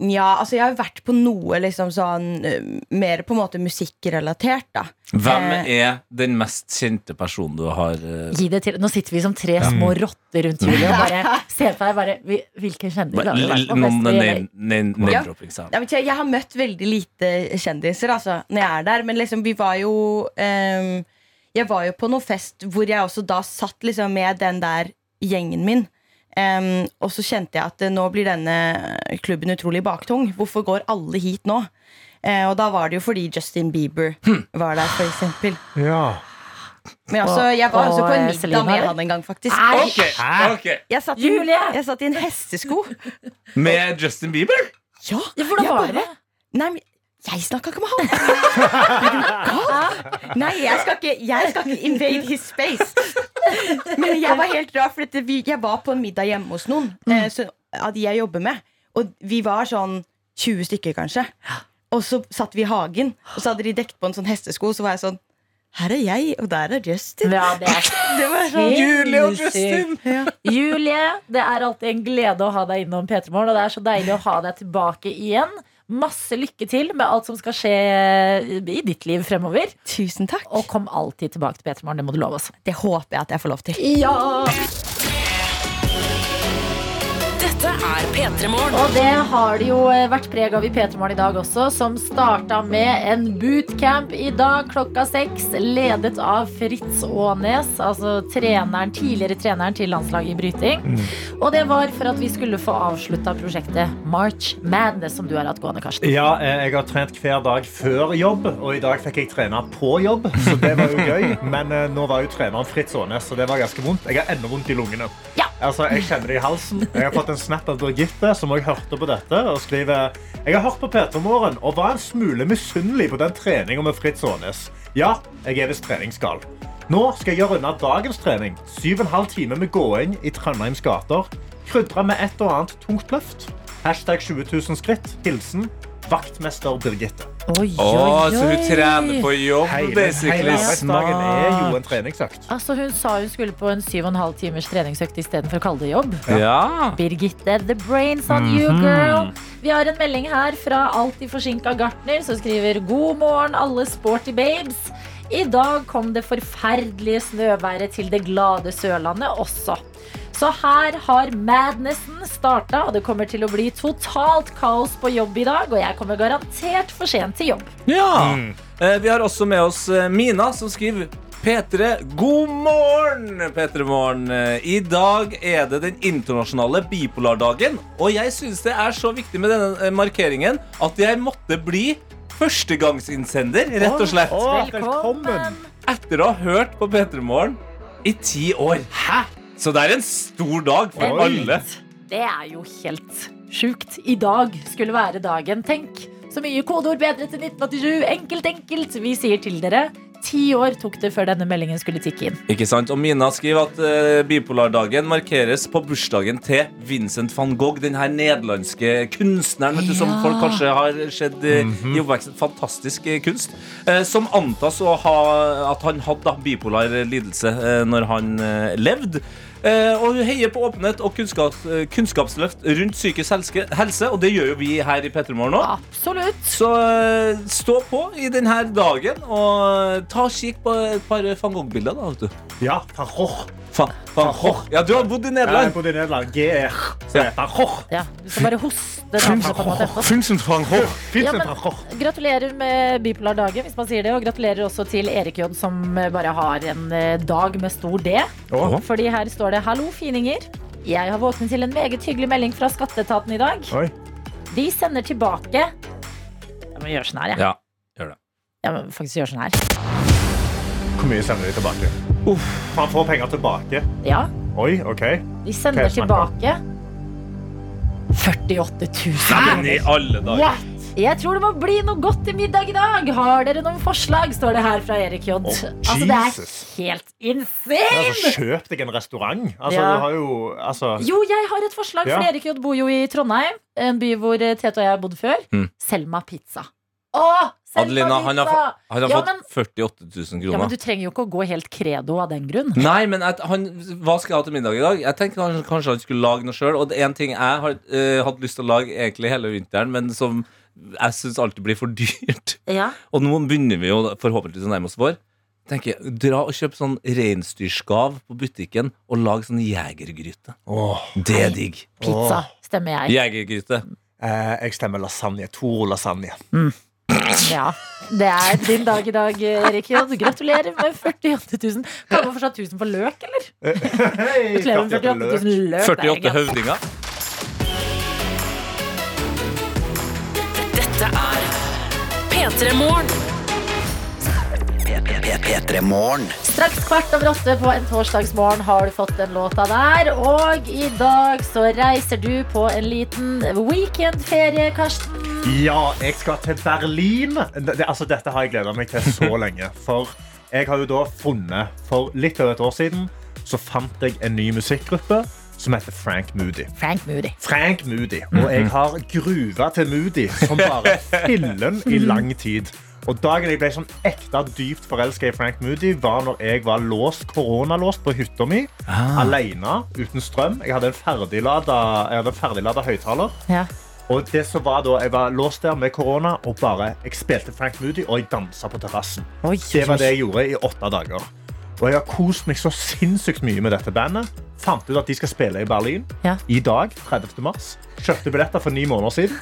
ja, altså jeg har vært på noe liksom sånn eh, mer på en måte musikkrelatert, da. Hvem Eh, er den mest kjente personen du har eh, Gi det til. Nå sitter vi som tre små rotter rundt Julie og bare ser på deg bare "Vi- Hvilken kjendis har du vært på Noen fest i LA?" name- name- name-dropping, sa han. Jeg, vet ikke, jeg har møtt veldig lite kjendiser altså, når jeg er der. Men liksom, vi var jo ehm, Jeg var jo på noe fest hvor jeg også da satt liksom med den der gjengen min. Ehm, og så kjente jeg at eh, nå blir denne klubben utrolig baktung. Hvorfor går alle hit nå? Uh, og da var det jo fordi Justin Bieber var der, for eksempel. Ja. Men altså, jeg var Og- også på en middag med han en gang, faktisk. Okay. Ok, ok. Jeg satt, i, jeg satt i en hestesko. Med Justin Bieber? Ja, Ja, hvordan var det? Nei, men jeg snakka ikke med han! Er du gal? Nei, jeg skal, ikke, jeg skal ikke invade his space. Men jeg var helt rar, for dette, jeg var på en middag hjemme hos noen eh, så, av de jeg jobber med. Og vi var sånn 20 stykker, kanskje. Og så satt vi i hagen, og så hadde de dekket på en sånn hestesko. Så var jeg sånn Her er jeg, og der er Justin. Ja, det er Det var sånn Julie og Justin! Julie, det er alltid en glede å ha deg innom P3 Morgen, og det er så deilig å ha deg tilbake igjen. Masse lykke til med alt som skal skje i ditt liv fremover. Tusen takk. Og kom alltid tilbake til P3 Morgen, det må du love oss. Det håper jeg at jeg får lov til. Ja! P3 Morgen. Og det har det jo eh, vært preg av i P3 Morgen i dag også, som starta med en bootcamp i dag klokka seks, ledet av Fritz Aanes, altså treneren, tidligere treneren til landslaget i bryting. Og det var for at vi skulle få avslutta prosjektet March Madness, som du har hatt gående, Karsten. Ja, eh, jeg har trent hver dag før jobb, og i dag fikk jeg trene på jobb. Så det var jo gøy. Men eh, nå var jo treneren Fritz Aanes, så det var ganske vondt. Jeg har ennå vondt i lungene. Ja. Altså, Jeg kjenner det i halsen. Jeg har fått en snap av Birgitte som også hørte på dette. og skriver Jeg har hørt på P3 Morgen og var en smule misunnelig på den treninga med Fritz Aanes. Ja, jeg er visst treningsgal. Nå skal jeg gjøre unna dagens trening. Syv og en halv time med gåing i Trondheims gater. Krydra med et og annet tungt løft. Hashtag 20 000 skritt. Hilsen vaktmester Birgitte. Oi, Å, oi, så hun trener på jobb, Hele, basically. hele arbeidsdagen er jo en treningsøkt. Altså, hun sa hun skulle på en syv og en halv timers treningsøkt istedenfor å kalle det jobb. Ja. Birgitte, the brains on you, Mhm. girl. Vi har en melding her fra alltid forsinka gartner, som skriver God morgen, alle sporty babes. I dag kom det forferdelige snøværet til det glade Sørlandet også. Så her har madnessen starta, og det kommer til å bli totalt kaos på jobb i dag. Og jeg kommer garantert for sent til jobb. Ja. Mm. Vi har også med oss eh, Mina, som skriver P3, god morgen! P3 Morgen. Eh, I dag er det den internasjonale bipolardagen, og jeg syns det er så viktig med denne eh, markeringen at jeg måtte bli førstegangsinnsender, rett og slett. Å, velkommen. Etter å ha hørt på P3 Morgen i ti år. Hæ? Så det er en stor dag for Oi. alle. Det er jo helt sjukt. I dag skulle være dagen. Tenk så mye kodeord bedre til 1987. Enkelt, enkelt. Vi sier til dere. Ti år tok det før denne meldingen skulle tikke inn. Ikke sant? Og Mina skriver at uh, bipolardagen markeres på bursdagen til Vincent van Gogh, den her nederlandske kunstneren vet du, som folk kanskje har sett eh, i oppveksten. Fantastisk uh, kunst. Eh, som antas å ha at han hadde da, bipolar lidelse når han levde. Eh, og hun heier på åpenhet og kunnskap, eh, kunnskapsløft rundt psykisk helse, og det gjør jo vi her i Petremorgen nå. Absolutt. Så eh, stå på i denne dagen og ta kikk på et par van Gogh-bilder. da, vet du. Ja, van Gogh. Van, van Gogh. Ja, du har bodd i Nederland Jeg har bodd i Nederland. GR. Er van Gogh. Ja, du skal bare hoste Finsen. Van Gogh. Ja, men- Gratulerer med bipolardagen, hvis man sier det. Og gratulerer også til Erik J, som bare har en dag med stor D. Fordi her står det 'Hallo, fininger'. Jeg har våknet til en meget hyggelig melding fra skatteetaten i dag. Oi. De sender tilbake Jeg må gjøre sånn her, jeg. Ja, gjør det. Jeg må faktisk gjøre sånn her. Hvor mye sender de tilbake? Uff. Han får penger tilbake. Ja, Oi, OK. de sender er det tilbake 48 000 Hæ? i alle dager. What? Jeg tror det må bli noe godt til middag i dag. Har dere noen forslag? står det her fra Erik J. Oh, altså, det er helt insane! Altså, kjøp deg en restaurant. Altså, Ja. du har jo altså, Jo, jeg har et forslag, Ja. for Erik J bor jo i Trondheim. En by hvor eh, Tete og jeg har bodd før. Mm. Selma pizza. Å, Selma Adelina, han har, pizza! han har Ja, fått men- 48 000 kroner. Ja, men. Du trenger jo ikke å gå helt credo av den grunn. Nei, men jeg, han, hva skal jeg ha til middag i dag? Jeg tenkte kanskje, kanskje han skulle lage noe sjøl. Og det er en ting jeg har uh, hatt lyst til å lage egentlig hele vinteren, men som jeg syns alt blir for dyrt. Ja. Og nå begynner vi jo forhåpentligvis å nærme oss vår. Tenker jeg, Dra og kjøp sånn reinsdyrskav på butikken og lag sånn jegergryte. Oh. Det er digg. Pizza, stemmer jeg. Jegergryte. Eh, jeg stemmer lasagne. Toro lasagne. Ja, Det er din dag i dag, Erik J. Gratulerer med 48 000. Kan man fortsatt 1000 for løk, eller? Gratulerer med 48 000 løk. 48 er høvdinger. Dette er P3 Morgen. P3morgen. Straks kvart over åtte på en torsdagsmorgen har du fått den låta der. Og i dag så reiser du på en liten weekendferie, Karsten. Ja, jeg skal til Berlin. Det, altså, dette har jeg gleda meg til så lenge. For jeg har jo da funnet For litt over et år siden så fant jeg en ny musikkgruppe som heter Frank Moody. Frank Moody. Frank Moody. Og jeg har gruva til Moody som bare fillen i lang tid. Og Dagen jeg ble sånn ekte dypt forelska i Frank Moody, var når jeg var låst, koronalåst på hytta mi. Alene, uten strøm. Jeg hadde en ferdiglada, jeg ferdiglada høyttaler. Ja. Og det som var da, Jeg var låst der med korona og bare, jeg spilte Frank Moody og jeg dansa på terrassen. Det var det jeg gjorde i åtte dager. Og jeg har kost meg så sinnssykt mye med dette bandet. Fant ut at de skal spille i Berlin Ja. i dag, 30. mars. Kjøpte billetter for ni måneder siden.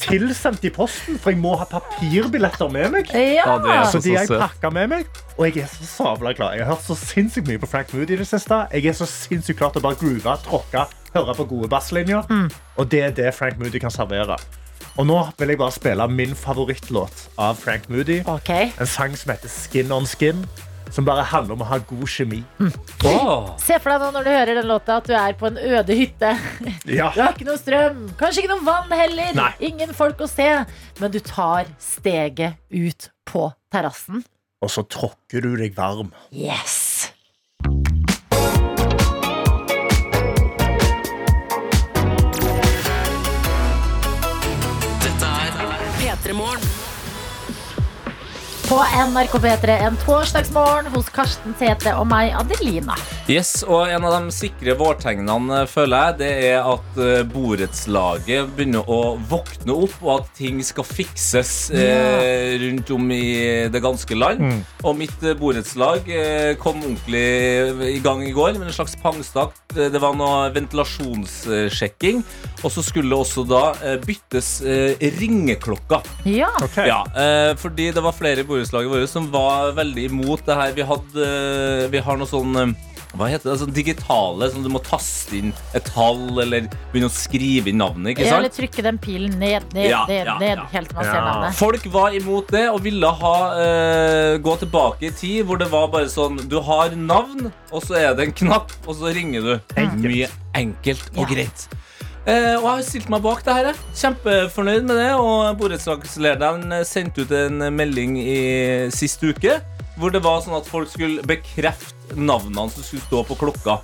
Tilsendt i posten, for jeg må ha papirbilletter med meg. Ja. Så så de har jeg pakka med meg, og jeg er så sabla klar. Jeg har hørt så sinnssykt mye på Frank Moody i det siste. Jeg er så sinnssykt klar til å bare groove, tråkke, høre på gode basslinjer. Og det er det Frank Moody kan servere. Og nå vil jeg bare spille min favorittlåt av Frank Moody. Okay. En sang som heter Skin on Skin. Som bare handler om å ha god kjemi. Åh. Se for deg nå når du hører den låta at du er på en øde hytte. Ja. Du har ikke noe strøm, kanskje ikke noe vann heller. Nei. Ingen folk å se. Men du tar steget ut på terrassen. og så tråkker du deg varm. Yes! På NRK P3 en torsdagsmorgen hos Karsten Tete og meg, Adelina. Yes, og En av de sikre vårtegnene føler jeg, det er at eh, borettslaget begynner å våkne opp, og at ting skal fikses eh, rundt om i det ganske land. Og mitt eh, borettslag eh, kom ordentlig i gang i går med en slags pangstakt. Det var noe ventilasjonssjekking, og så skulle det også da eh, byttes eh, ringeklokker. Ja. Ja, eh, fordi det var flere i borettslaget vårt som var veldig imot det her. Vi, hadde, eh, vi har noe sånn eh, hva heter det? Sånn digitale, som du må taste inn et tall eller begynne å skrive inn navnet. ikke Eller trykke den pilen ned, ned, Ja, ned, ja, ned ja. helt til man ser navnet. Folk var imot det og ville ha uh, gå tilbake i tid hvor det var bare sånn Du har navn, og så er det en knapp, og så ringer du. Mye enkelt og Ja. greit. Eh, og jeg har stilt meg bak det her. jeg. Kjempefornøyd med det. Og borettslagslederen eh, sendte ut en melding i sist uke hvor det var sånn at folk skulle bekrefte navnene som skulle stå på klokka.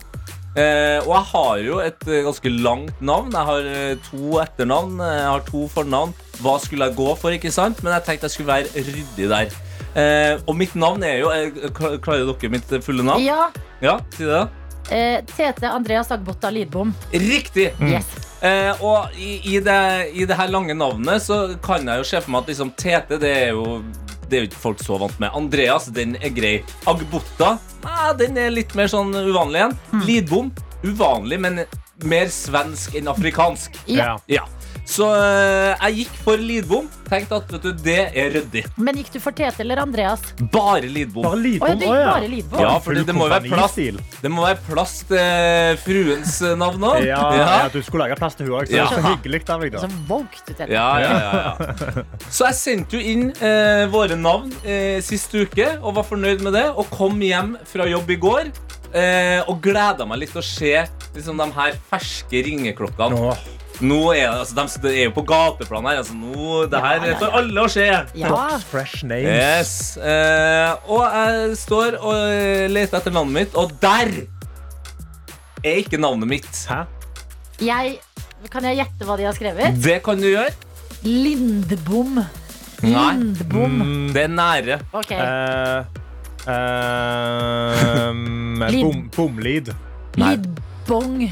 Eh, og jeg har jo et eh, ganske langt navn. Jeg har eh, to etternavn, jeg har to fornavn. Hva skulle jeg gå for, ikke sant? Men jeg tenkte jeg skulle være ryddig der. Eh, og mitt navn er jo Klarer dere mitt fulle navn? Ja. Ja, si det, da. Eh, Tete Andreas Agbotta Lidbom. Riktig! Yes. Eh, og i, i, det, i det her lange navnet så kan jeg jo se for meg at liksom Tete, det er jo det er jo ikke folk så vant med. Andreas, den er grei. Agbotta, ah, den er litt mer sånn uvanlig igjen. Lidbom, uvanlig, men mer svensk enn afrikansk. Ja. Ja. Så eh, jeg gikk for Lidbom. Tenkte at vet du, det er ryddig. Men gikk du for Tete eller Andreas? Bare Lidbom. Bare Lidbom. Oh, ja, du gikk bare Lidbom. Ja, for det, det må være plass Det må være plass til fruens eh, navn òg. Ja, ja, du skulle lage plass til henne òg. Så Ja. så hyggelig av deg, Så vågte du, Ja, ja, ja, ja. Så jeg sendte jo inn eh, våre navn eh, sist uke og var fornøyd med det. Og kom hjem fra jobb i går eh, og gleda meg litt til å se liksom, de her ferske ringeklokkene. Nå, Nå er det, altså, de, det er jo på gateplan her. Altså, nå, det her er for alle å se. Ja. Fresh names. Yes. Eh, og jeg står og leter etter navnet mitt, og der er ikke navnet mitt. Hæ? Jeg, kan jeg gjette hva de har skrevet? Det kan du gjøre. Lindbom. Nei. Lindbom. Mm, Det er nære. Ok. Uh, uh, bom, bomlid. Lidbong.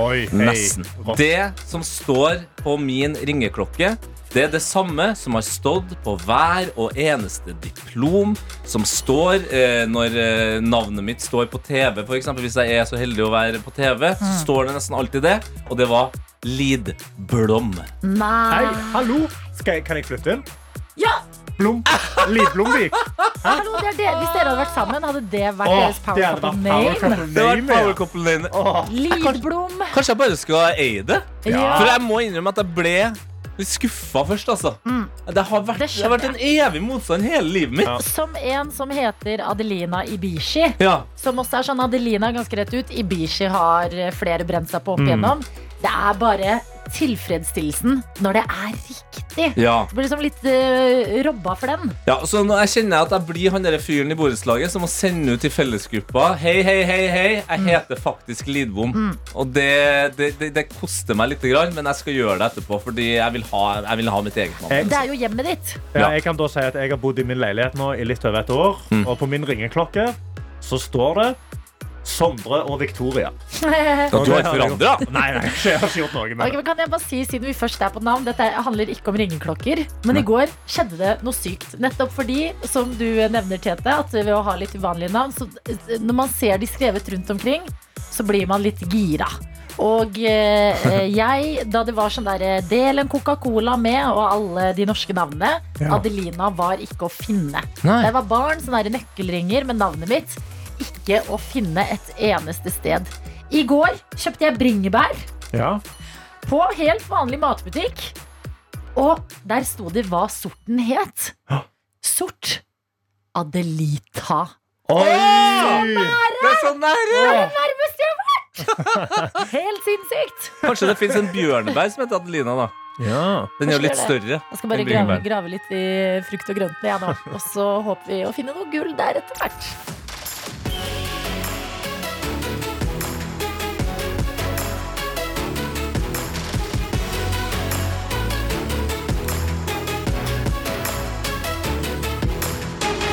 Oi, hei. Nesten. Det som står på min ringeklokke, det er det samme som har stått på hver og eneste diplom som står eh, når eh, navnet mitt står på TV. Eksempel, hvis jeg er så heldig å være på TV, så står det nesten alltid det. Og det var Lidblom. Nei. Hei, hallo! Skal jeg, kan jeg flytte inn? Ja! Blom. Lidblomvik. Hallo, det er det. Hvis dere hadde vært sammen, hadde det vært Åh, deres power det couple name. Det var power couple name. Åh, Lidblom. Kanskje jeg bare skal eie det? Ja. For jeg må innrømme at jeg ble litt skuffa først, altså. Det, har vært, Det det har vært en evig motstand hele livet mitt. Ja. Som en som heter Adelina Ibishi. Ja. Som også er sånn Adelina ganske rett ut. Ibishi har flere brent seg på opp Mm. igjennom. Det er bare tilfredsstillelsen når det er riktig. ja. Du blir liksom litt uh, robba for den. Ja, så nå, Jeg kjenner at jeg blir han der fyren i borettslaget som må sende ut til fellesgruppa Hei, hei, hei, hei, jeg heter faktisk Lidbom. Og det, det, det, det koster meg litt, grann, men jeg skal gjøre det etterpå. Fordi jeg vil ha, jeg vil ha mitt eget navn. Det er jo hjemmet ditt. Ja, jeg kan da si at jeg har bodd i min leilighet nå i litt over et år, Mm. og på min ringeklokke så står det Sondre og Victoria. Ja, du har ikke forandra? Nei, nei, jeg har ikke gjort noe med det. men kan jeg bare si, siden vi først er på navn Dette handler ikke om ringeklokker Men i går skjedde det noe sykt Nettopp fordi, som du nevner Tete At ved å ha litt uvanlige navn så, eh, Når man ser de skrevet rundt omkring Så blir man litt gira og eh, jeg, da det var sånn der eh, Del en Coca-Cola med Og alle de norske navnene Ja. Adelina var ikke å finne Nei. Jeg var barn, sånne der nøkkelringer med navnet mitt Ikke å finne et eneste sted I går kjøpte jeg bringebær Ja. på helt vanlig matbutikk. Og der sto det hva sorten het. Sort Adelita. Oi! Det er så nære! Nærmest jeg har vært! Helt sinnssykt. Kanskje det fins en bjørnebær som heter Adelina, da. Ja, Den er jo litt det. større. Jeg skal bare grave, grave litt i frukt og grønt jeg da. Og så håper vi å finne noe gull der etter hvert.